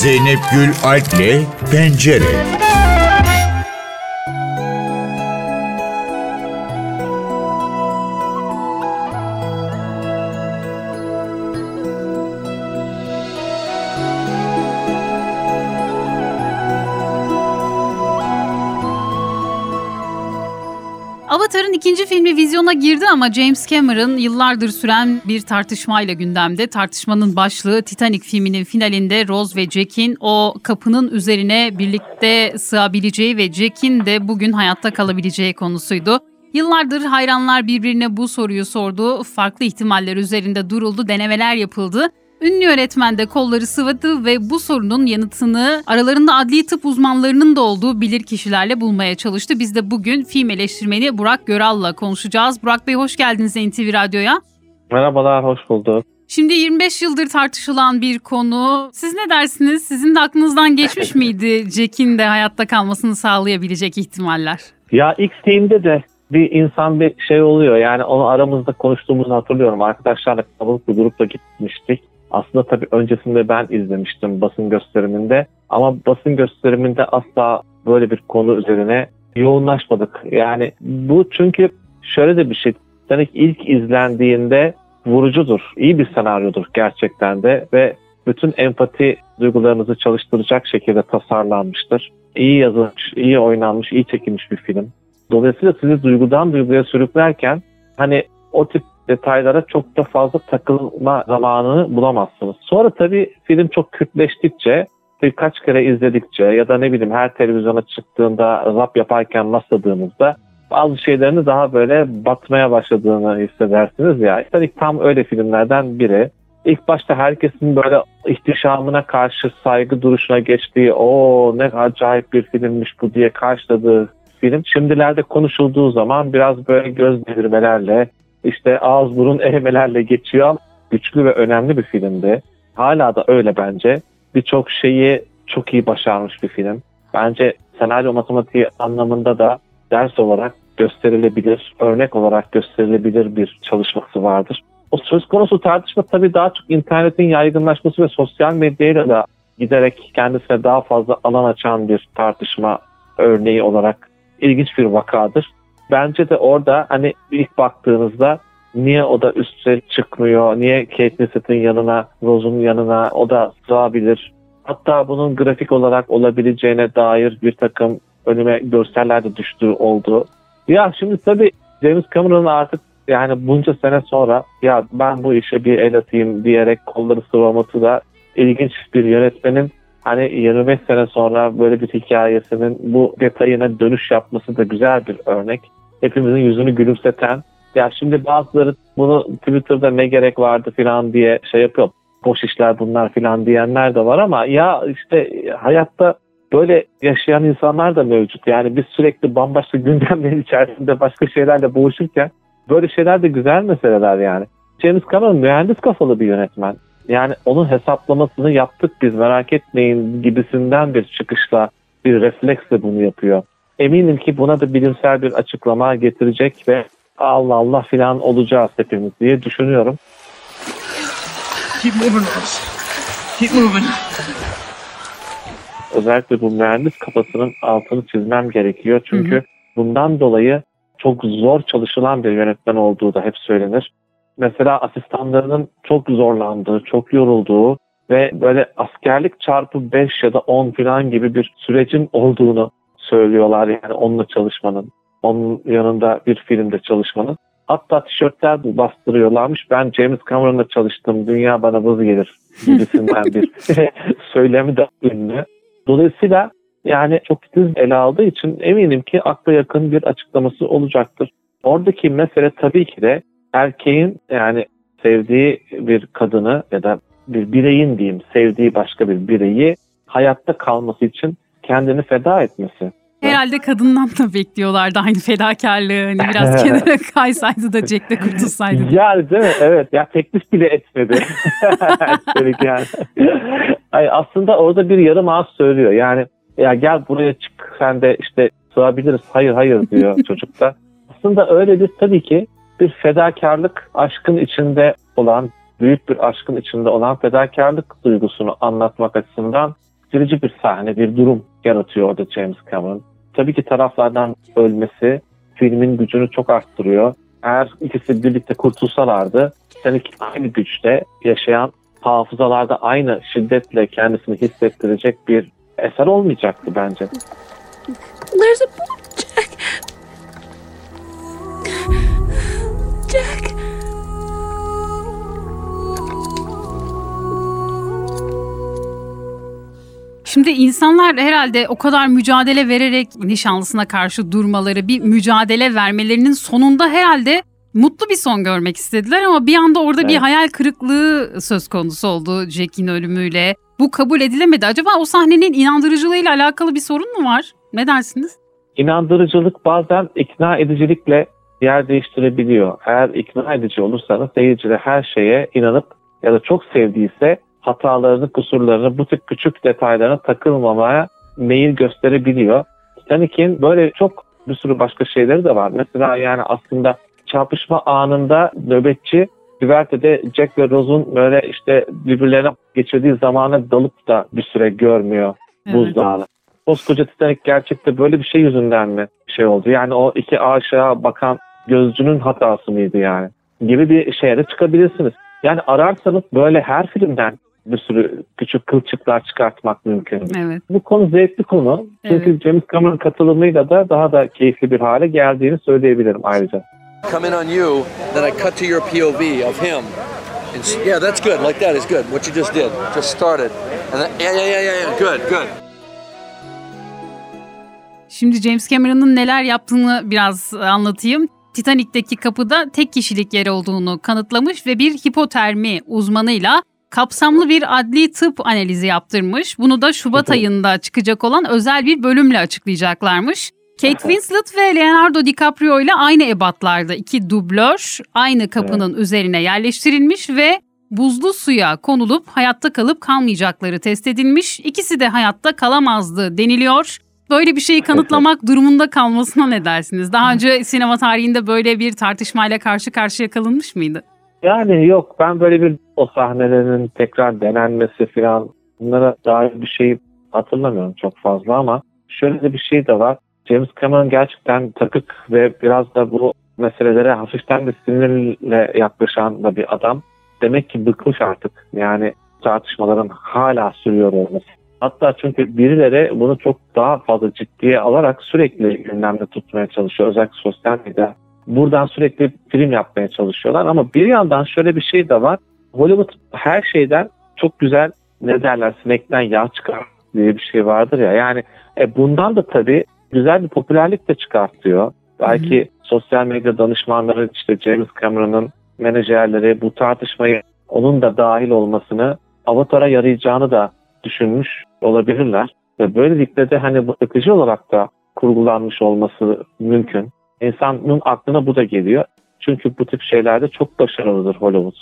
Zeynep Gül Alp'le Pencere. Vizyona girdi ama James Cameron yıllardır süren bir tartışmayla gündemde. Tartışmanın başlığı Titanic filminin finalinde Rose ve Jack'in o kapının üzerine birlikte sığabileceği ve Jack'in de bugün hayatta kalabileceği konusuydu. Yıllardır hayranlar birbirine bu soruyu sordu. Farklı ihtimaller üzerinde duruldu, denemeler yapıldı. Ünlü öğretmen de kolları sıvadı ve bu sorunun yanıtını aralarında adli tıp uzmanlarının da olduğu bilir kişilerle bulmaya çalıştı. Biz de bugün film eleştirmeni Burak Göral'la konuşacağız. Burak Bey hoş geldiniz NTV Radyo'ya. Merhabalar, hoş bulduk. Şimdi 25 yıldır tartışılan bir konu. Siz ne dersiniz? Sizin de aklınızdan geçmiş miydi Jack'in de hayatta kalmasını sağlayabilecek ihtimaller? Ya ilk filmde de bir insan bir şey oluyor. Yani onu aramızda konuştuğumuzu hatırlıyorum. Arkadaşlarla kalabalık bir grupla gitmiştik. Aslında tabii öncesinde ben izlemiştim basın gösteriminde ama basın gösteriminde asla böyle bir konu üzerine yoğunlaşmadık. Yani bu çünkü şöyle de bir şey. Titanic ilk izlendiğinde vurucudur. İyi bir senaryodur gerçekten de ve bütün empati duygularınızı çalıştıracak şekilde tasarlanmıştır. İyi yazılmış, iyi oynanmış, iyi çekilmiş bir film. Dolayısıyla sizi duygudan duyguya sürüklerken hani o tip detaylara çok da fazla takılma zamanını bulamazsınız. Sonra tabii film çok kürtleştikçe birkaç kere izledikçe ya da ne bileyim her televizyona çıktığında rap yaparken rastladığınızda bazı şeylerini daha böyle batmaya başladığını hissedersiniz ya. İstedik tam öyle filmlerden biri. İlk başta herkesin böyle ihtişamına karşı saygı duruşuna geçtiği o ne acayip bir filmmiş bu diye karşıladığı film şimdilerde konuşulduğu zaman biraz böyle göz devirmelerle işte ağız burun eğmelerle geçiyor güçlü ve önemli bir filmdi. Hala da öyle bence. Birçok şeyi çok iyi başarmış bir film. Bence senaryo matematiği anlamında da ders olarak gösterilebilir, örnek olarak gösterilebilir bir çalışması vardır. O söz konusu tartışma tabii daha çok internetin yaygınlaşması ve sosyal medyayla da giderek kendisine daha fazla alan açan bir tartışma örneği olarak ilginç bir vakadır. Bence de orada hani ilk baktığınızda niye o da üste çıkmıyor, niye Kate Winslet'in yanına, Rose'un yanına o da sığabilir. Hatta bunun grafik olarak olabileceğine dair bir takım önüme görseller de düştüğü oldu. Ya şimdi tabii James Cameron'ın artık yani bunca sene sonra ya ben bu işe bir el atayım diyerek kolları sıvaması da ilginç bir yönetmenin hani 25 sene sonra böyle bir hikayesinin bu detayına dönüş yapması da güzel bir örnek hepimizin yüzünü gülümseten. Ya şimdi bazıları bunu Twitter'da ne gerek vardı falan diye şey yapıyor. Boş işler bunlar falan diyenler de var ama ya işte hayatta böyle yaşayan insanlar da mevcut. Yani biz sürekli bambaşka gündemlerin içerisinde başka şeylerle boğuşurken böyle şeyler de güzel meseleler yani. James Cameron mühendis kafalı bir yönetmen. Yani onun hesaplamasını yaptık biz merak etmeyin gibisinden bir çıkışla bir refleksle bunu yapıyor eminim ki buna da bilimsel bir açıklama getirecek ve Allah Allah filan olacağız hepimiz diye düşünüyorum. Keep moving, Keep moving. Özellikle bu mühendis kafasının altını çizmem gerekiyor. Çünkü hı hı. bundan dolayı çok zor çalışılan bir yönetmen olduğu da hep söylenir. Mesela asistanlarının çok zorlandığı, çok yorulduğu ve böyle askerlik çarpı 5 ya da 10 falan gibi bir sürecin olduğunu söylüyorlar yani onunla çalışmanın. Onun yanında bir filmde çalışmanın. Hatta tişörtler de bastırıyorlarmış. Ben James Cameron'la çalıştım. Dünya bana vız gelir gibisinden bir söylemi de ünlü. Dolayısıyla yani çok titiz ele aldığı için eminim ki akla yakın bir açıklaması olacaktır. Oradaki mesele tabii ki de erkeğin yani sevdiği bir kadını ya da bir bireyin diyeyim sevdiği başka bir bireyi hayatta kalması için kendini feda etmesi. Herhalde kadından da bekliyorlardı aynı fedakarlığı. Hani biraz kenara kaysaydı da Jack de kurtulsaydı. Yani değil mi? Evet. Ya teklif bile etmedi. Üstelik yani. Ay, aslında orada bir yarım ağız söylüyor. Yani ya gel buraya çık sen de işte sığabiliriz. Hayır hayır diyor çocuk da. Aslında öyle bir tabii ki bir fedakarlık aşkın içinde olan büyük bir aşkın içinde olan fedakarlık duygusunu anlatmak açısından birleştirici bir sahne, bir durum yaratıyor orada James Cameron. Tabii ki taraflardan ölmesi filmin gücünü çok arttırıyor. Eğer ikisi birlikte kurtulsalardı Titanic aynı güçte yaşayan hafızalarda aynı şiddetle kendisini hissettirecek bir eser olmayacaktı bence. There's a Şimdi insanlar herhalde o kadar mücadele vererek nişanlısına karşı durmaları, bir mücadele vermelerinin sonunda herhalde mutlu bir son görmek istediler ama bir anda orada bir Evet. hayal kırıklığı söz konusu oldu Jack'in ölümüyle. Bu kabul edilemedi. Acaba o sahnenin inandırıcılığıyla alakalı bir sorun mu var? Ne dersiniz? İnandırıcılık bazen ikna edicilikle yer değiştirebiliyor. Eğer ikna edici olursanız seyirci de her şeye inanıp ya da çok sevdiyse hatalarını, kusurlarını, bu tip küçük detaylarına takılmamaya meyil gösterebiliyor. Titanic'in böyle çok bir sürü başka şeyleri de var. Mesela yani aslında çarpışma anında nöbetçi güvertede Jack ve Rose'un böyle işte birbirlerine geçirdiği zamana dalıp da bir süre görmüyor buzdağını. Koskoca Titanic gerçekte böyle bir şey yüzünden mi şey oldu? Yani o iki aşağı bakan gözcünün hatası mıydı yani? Gibi bir şeye de çıkabilirsiniz. Yani ararsanız böyle her filmden bir sürü küçük kılçıklar çıkartmak mümkün. Evet. Bu konu zevkli konu. Çünkü Evet. James Cameron katılımıyla da daha da keyifli bir hale geldiğini söyleyebilirim ayrıca. come in on you, then I cut to your POV of him. And yeah, that's good. Like that is good. What you just did, just started, and then, yeah, yeah, yeah, yeah, yeah. Good, good. Şimdi James Cameron'ın neler yaptığını biraz anlatayım. Titanic'teki kapıda tek kişilik yer olduğunu kanıtlamış ve bir hipotermi uzmanıyla kapsamlı bir adli tıp analizi yaptırmış. Bunu da Şubat ayında çıkacak olan özel bir bölümle açıklayacaklarmış. Kate Winslet ve Leonardo DiCaprio ile aynı ebatlarda iki dublör aynı kapının üzerine yerleştirilmiş ve buzlu suya konulup hayatta kalıp kalmayacakları test edilmiş. İkisi de hayatta kalamazdı deniliyor. Böyle bir şeyi kanıtlamak durumunda kalmasına ne dersiniz? Daha önce sinema tarihinde böyle bir tartışmayla karşı karşıya kalınmış mıydı? Yani yok ben böyle bir o sahnelerin tekrar denenmesi falan bunlara dair bir şey hatırlamıyorum çok fazla ama şöyle de bir şey de var. James Cameron gerçekten takık ve biraz da bu meselelere hafiften de sinirle yaklaşan da bir adam. Demek ki bıkmış artık. Yani tartışmaların hala sürüyor olması. Hatta çünkü birileri bunu çok daha fazla ciddiye alarak sürekli gündemde tutmaya çalışıyor. Özellikle sosyal medya. Buradan sürekli film yapmaya çalışıyorlar. Ama bir yandan şöyle bir şey de var. Hollywood her şeyden çok güzel ne derler sinekten yağ çıkar diye bir şey vardır ya. Yani e, bundan da tabii güzel bir popülerlik de çıkartıyor. Belki sosyal medya danışmanları işte James Cameron'ın menajerleri bu tartışmayı onun da dahil olmasını Avatar'a yarayacağını da düşünmüş olabilirler. Ve böylelikle de hani bu akıcı olarak da kurgulanmış olması mümkün. İnsanın aklına bu da geliyor. Çünkü bu tip şeylerde çok başarılıdır Hollywood.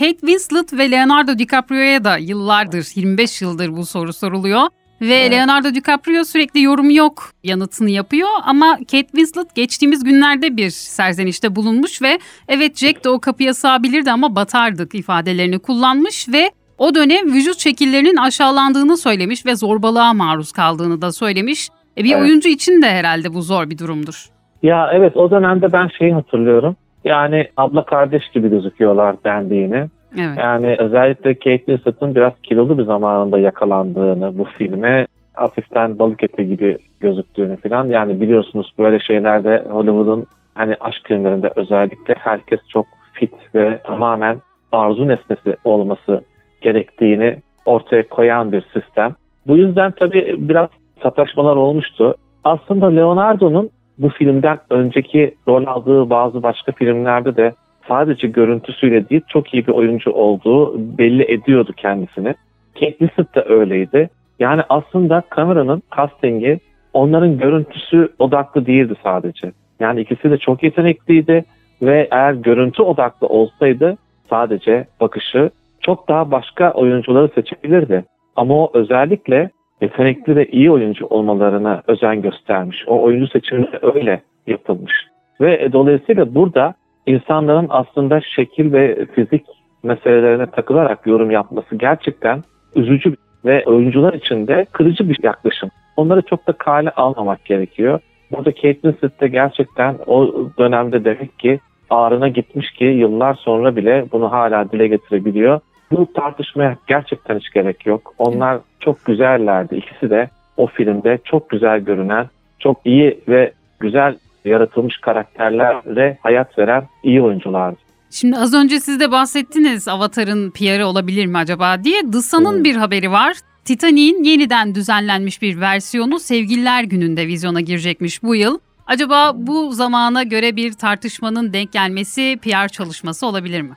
Kate Winslet ve Leonardo DiCaprio'ya da yıllardır, 25 yıldır bu soru soruluyor. Ve Evet. Leonardo DiCaprio sürekli yorum yok yanıtını yapıyor ama Kate Winslet geçtiğimiz günlerde bir serzenişte bulunmuş ve evet Jack de o kapıya sığabilirdi ama batardık ifadelerini kullanmış ve o dönem vücut şekillerinin aşağılandığını söylemiş ve zorbalığa maruz kaldığını da söylemiş. E bir Evet. oyuncu için de herhalde bu zor bir durumdur. Ya evet o dönemde ben şeyi hatırlıyorum. Yani abla kardeş gibi gözüküyorlar dendiğini. Evet. Yani özellikle Kate Winslet'ın biraz kilolu bir zamanında yakalandığını bu filme hafiften balık eti gibi gözüktüğünü falan. Yani biliyorsunuz böyle şeylerde Hollywood'un hani aşk filmlerinde özellikle herkes çok fit ve tamamen arzu nesnesi olması gerektiğini ortaya koyan bir sistem. Bu yüzden tabii biraz sataşmalar olmuştu. Aslında Leonardo'nun bu filmden önceki rol aldığı bazı başka filmlerde de sadece görüntüsüyle değil çok iyi bir oyuncu olduğu belli ediyordu kendisini. Kate Winslet de öyleydi. Yani aslında kameranın castingi onların görüntüsü odaklı değildi sadece. Yani ikisi de çok yetenekliydi ve eğer görüntü odaklı olsaydı sadece bakışı çok daha başka oyuncuları seçebilirdi. Ama o özellikle yetenekli ve iyi oyuncu olmalarına özen göstermiş. O oyuncu seçimi de öyle yapılmış. Ve e, dolayısıyla burada insanların aslında şekil ve fizik meselelerine takılarak yorum yapması gerçekten üzücü. ve oyuncular için de kırıcı bir yaklaşım. Onları çok da kale almamak gerekiyor. Burada Kate Winslet de gerçekten o dönemde demek ki ağrına gitmiş ki yıllar sonra bile bunu hala dile getirebiliyor. Bu tartışmaya gerçekten hiç gerek yok. Onlar çok güzellerdi. İkisi de o filmde çok güzel görünen, çok iyi ve güzel yaratılmış karakterlerle hayat veren iyi oyunculardı. Şimdi az önce siz de bahsettiniz Avatar'ın PR'ı olabilir mi acaba diye. The Sun'ın Hmm. bir haberi var. Titanic'in yeniden düzenlenmiş bir versiyonu Sevgililer Günü'nde vizyona girecekmiş bu yıl. Acaba bu zamana göre bir tartışmanın denk gelmesi PR çalışması olabilir mi?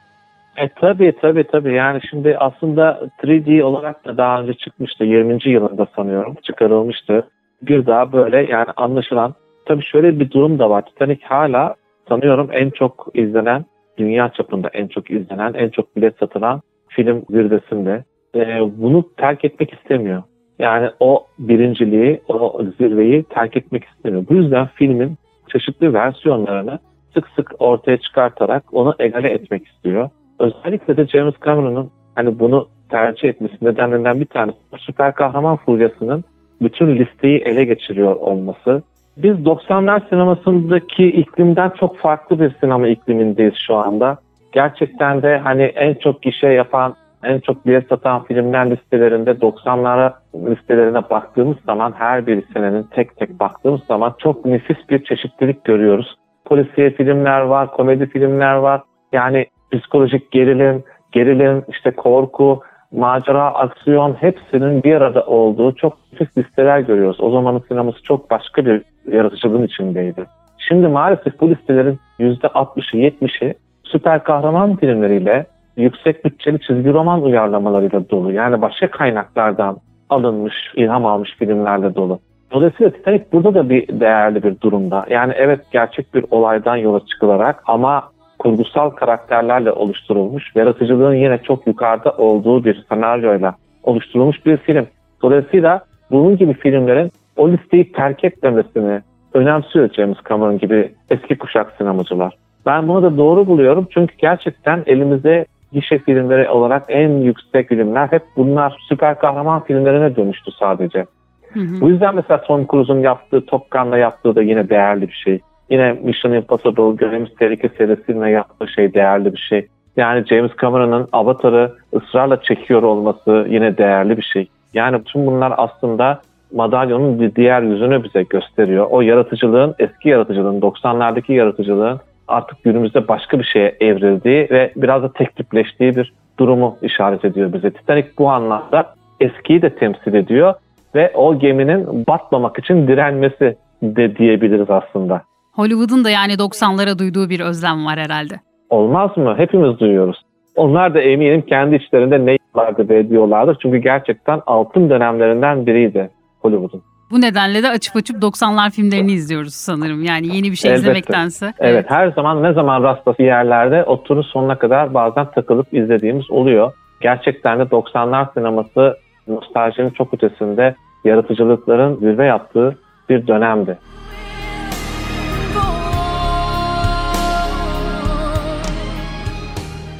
E tabii tabii tabii yani şimdi aslında 3D olarak da daha önce çıkmıştı 20. yılında sanıyorum çıkarılmıştı. Bir daha böyle yani anlaşılan tabii şöyle bir durum da var. Titanic hala sanıyorum en çok izlenen dünya çapında en çok izlenen en çok bilet satılan film zirvesinde. E, bunu terk etmek istemiyor. Yani o birinciliği, o zirveyi terk etmek istemiyor. Bu yüzden filmin çeşitli versiyonlarını sık sık ortaya çıkartarak onu egale etmek istiyor. Özellikle de James Cameron'ın hani bunu tercih etmesi nedenlerinden bir tanesi süper kahraman furyasının bütün listeyi ele geçiriyor olması. Biz 90'lar sinemasındaki iklimden çok farklı bir sinema iklimindeyiz şu anda. Gerçekten de hani en çok gişe yapan, en çok bilet satan filmler listelerinde 90'lara listelerine baktığımız zaman her bir senenin tek tek baktığımız zaman çok nefis bir çeşitlilik görüyoruz. Polisiye filmler var, komedi filmler var. Yani psikolojik gerilim, gerilim, işte korku, macera, aksiyon hepsinin bir arada olduğu çok nefis listeler görüyoruz. O zamanın sineması çok başka bir yaratıcılığın içindeydi. Şimdi maalesef bu listelerin %60'ı 70'i süper kahraman filmleriyle yüksek bütçeli çizgi roman uyarlamalarıyla dolu. Yani başka kaynaklardan alınmış, ilham almış filmlerle dolu. Dolayısıyla Titanic burada da bir değerli bir durumda. Yani evet gerçek bir olaydan yola çıkılarak ama kurgusal karakterlerle oluşturulmuş, yaratıcılığın yine çok yukarıda olduğu bir senaryoyla oluşturulmuş bir film. Dolayısıyla bunun gibi filmlerin o listeyi terk etmemesini önemsiyor James Cameron gibi eski kuşak sinemacılar. Ben bunu da doğru buluyorum çünkü gerçekten elimizde gişe filmleri olarak en yüksek filmler hep bunlar süper kahraman filmlerine dönüştü sadece. Hı hı. Bu yüzden mesela Tom Cruise'un yaptığı, Top Gun'la yaptığı da yine değerli bir şey. Yine Mission Impossible, Görevimiz Tehlike serisiyle yaptığı şey değerli bir şey. Yani James Cameron'ın Avatar'ı ısrarla çekiyor olması yine değerli bir şey. Yani bütün bunlar aslında madalyonun bir diğer yüzünü bize gösteriyor. O yaratıcılığın, eski yaratıcılığın, 90'lardaki yaratıcılığın artık günümüzde başka bir şeye evrildiği ve biraz da tek tipleştiği bir durumu işaret ediyor bize. Titanic bu anlamda eskiyi de temsil ediyor ve o geminin batmamak için direnmesi de diyebiliriz aslında. Hollywood'un da yani 90'lara duyduğu bir özlem var herhalde. Olmaz mı? Hepimiz duyuyoruz. Onlar da eminim kendi içlerinde ne vardı ve ediyorlardır. Çünkü gerçekten altın dönemlerinden biriydi Hollywood'un. Bu nedenle de açıp açıp 90'lar filmlerini izliyoruz sanırım. Yani yeni bir şey Elbette. izlemektense. Evet her zaman ne zaman rastlası yerlerde oturur sonuna kadar bazen takılıp izlediğimiz oluyor. Gerçekten de 90'lar sineması nostaljinin çok ötesinde yaratıcılıkların zirve yaptığı bir dönemdi.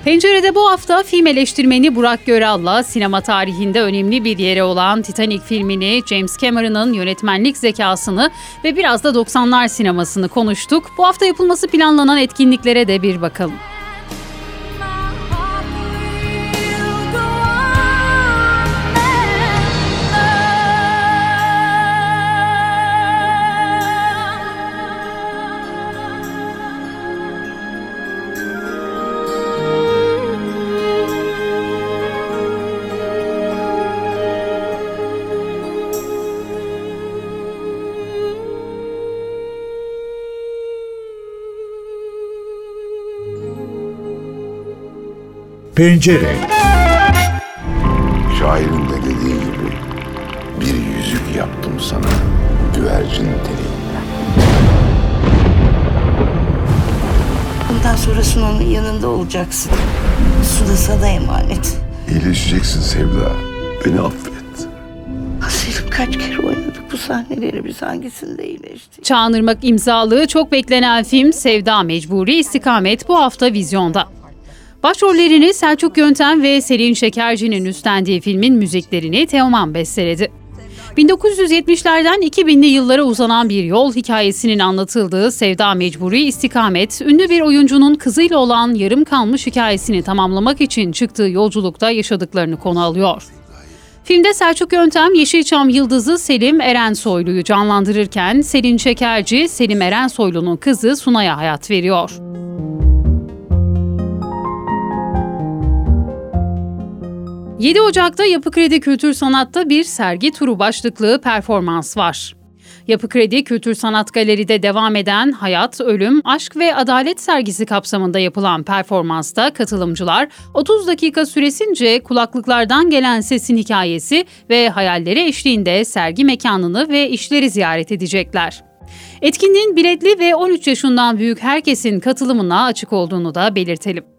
Pencerede bu hafta film eleştirmeni Burak Göral'la sinema tarihinde önemli bir yere olan Titanic filmini, James Cameron'ın yönetmenlik zekasını ve biraz da 90'lar sinemasını konuştuk. Bu hafta yapılması planlanan etkinliklere de bir bakalım. Pencere, Şairin de dediği gibi bir yüzük yaptım sana güvercin deliğinden. Bundan sonrasında onun yanında olacaksın. Su da sana emanet. İyileşeceksin Sevda. Beni affet. Selim kaç kere oynadık bu sahneleri biz hangisinde iyileştik? Çağınırmak imzalı çok beklenen film Sevda Mecburi İstikamet bu hafta vizyonda. Başrollerini Selçuk Yöntem ve Selin Şekerci'nin üstlendiği filmin müziklerini Teoman besteledi. 1970'lerden 2000'li yıllara uzanan bir yol hikayesinin anlatıldığı Sevda Mecburi İstikamet, ünlü bir oyuncunun kızıyla olan yarım kalmış hikayesini tamamlamak için çıktığı yolculukta yaşadıklarını konu alıyor. Filmde Selçuk Yöntem Yeşilçam yıldızı Selim Erensoylu'yu canlandırırken Selin Şekerci, Selim Erensoylu'nun kızı Sunay'a hayat veriyor. ...7 Ocak'ta Yapı Kredi Kültür Sanat'ta bir sergi turu başlıklı performans var. Yapı Kredi Kültür Sanat Galeri'de devam eden Hayat, Ölüm, Aşk ve Adalet sergisi kapsamında yapılan performansta katılımcılar 30 dakika süresince kulaklıklardan gelen sesin hikayesi ve hayalleri eşliğinde sergi mekanını ve işleri ziyaret edecekler. Etkinliğin biletli ve 13 yaşından büyük herkesin katılımına açık olduğunu da belirtelim.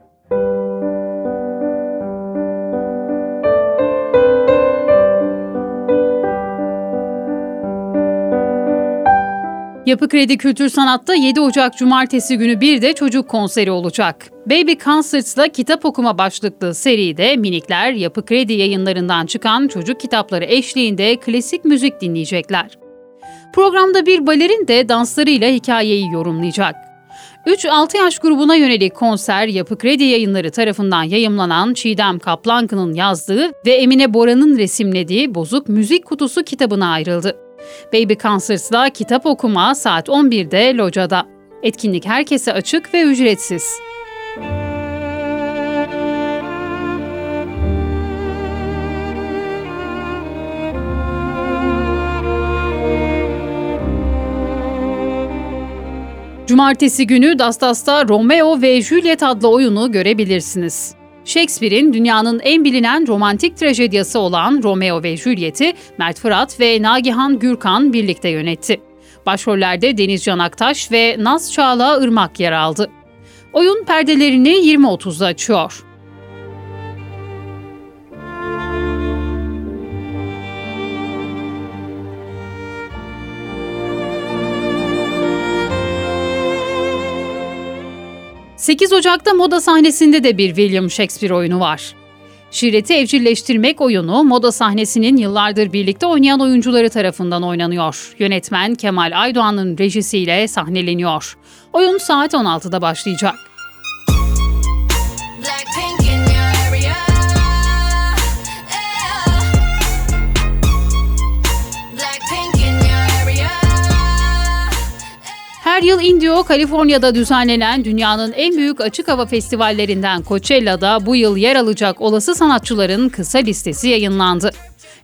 Yapı Kredi Kültür Sanat'ta 7 Ocak Cumartesi günü bir de çocuk konseri olacak. Baby Concerts'la kitap okuma başlıklı seride minikler Yapı Kredi yayınlarından çıkan çocuk kitapları eşliğinde klasik müzik dinleyecekler. Programda bir balerin de danslarıyla hikayeyi yorumlayacak. 3-6 yaş grubuna yönelik konser Yapı Kredi yayınları tarafından yayımlanan Çiğdem Kaplankı'nın yazdığı ve Emine Bora'nın resimlediği Bozuk Müzik Kutusu kitabına ayrıldı. Baby Concerts'la kitap okuma saat 11'de Loca'da. Etkinlik herkese açık ve ücretsiz. Cumartesi günü Dastas'ta Romeo ve Juliet adlı oyunu görebilirsiniz. Shakespeare'in dünyanın en bilinen romantik trajedyası olan Romeo ve Juliet'i Mert Fırat ve Nagihan Gürkan birlikte yönetti. Başrollerde Deniz Can Aktaş ve Naz Çağla Irmak yer aldı. Oyun perdelerini 20.30'da açıyor. ...8 Ocak'ta moda sahnesinde de bir William Shakespeare oyunu var. Şireti evcilleştirmek oyunu moda sahnesinin yıllardır birlikte oynayan oyuncuları tarafından oynanıyor. Yönetmen Kemal Aydoğan'ın rejisiyle sahneleniyor. Oyun saat 16'da başlayacak. Her yıl Indio, Kaliforniya'da düzenlenen dünyanın en büyük açık hava festivallerinden Coachella'da bu yıl yer alacak olası sanatçıların kısa listesi yayınlandı.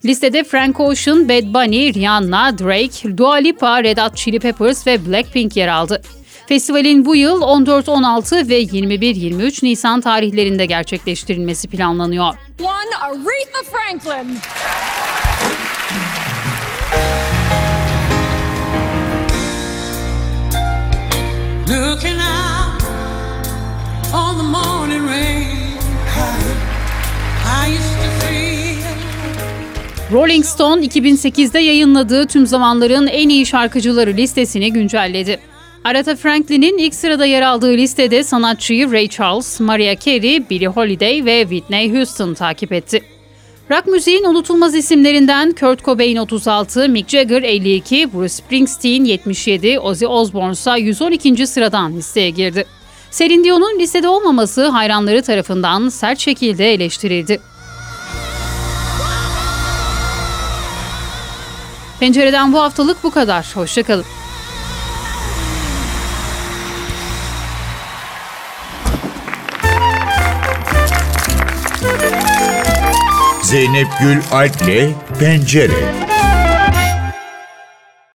Listede Frank Ocean, Bad Bunny, Rihanna, Drake, Dua Lipa, Red Hot Chili Peppers ve Blackpink yer aldı. Festivalin bu yıl 14-16 ve 21-23 Nisan tarihlerinde gerçekleştirilmesi planlanıyor. One Aretha Franklin. Looking out on the morning rain. I used to. Rolling Stone 2008'de yayınladığı tüm zamanların en iyi şarkıcıları listesini güncelledi. Aretha Franklin'in ilk sırada yer aldığı listede sanatçıyı Ray Charles, Mariah Carey, Billie Holiday ve Whitney Houston takip etti. Rock müziğin unutulmaz isimlerinden Kurt Cobain 36, Mick Jagger 52, Bruce Springsteen 77, Ozzy Osbourne ise 112. sıradan listeye girdi. Celine Dion'un listede olmaması hayranları tarafından sert şekilde eleştirildi. Pencereden bu haftalık bu kadar. Hoşçakalın. Zeynep Gül Alp'le Pencere.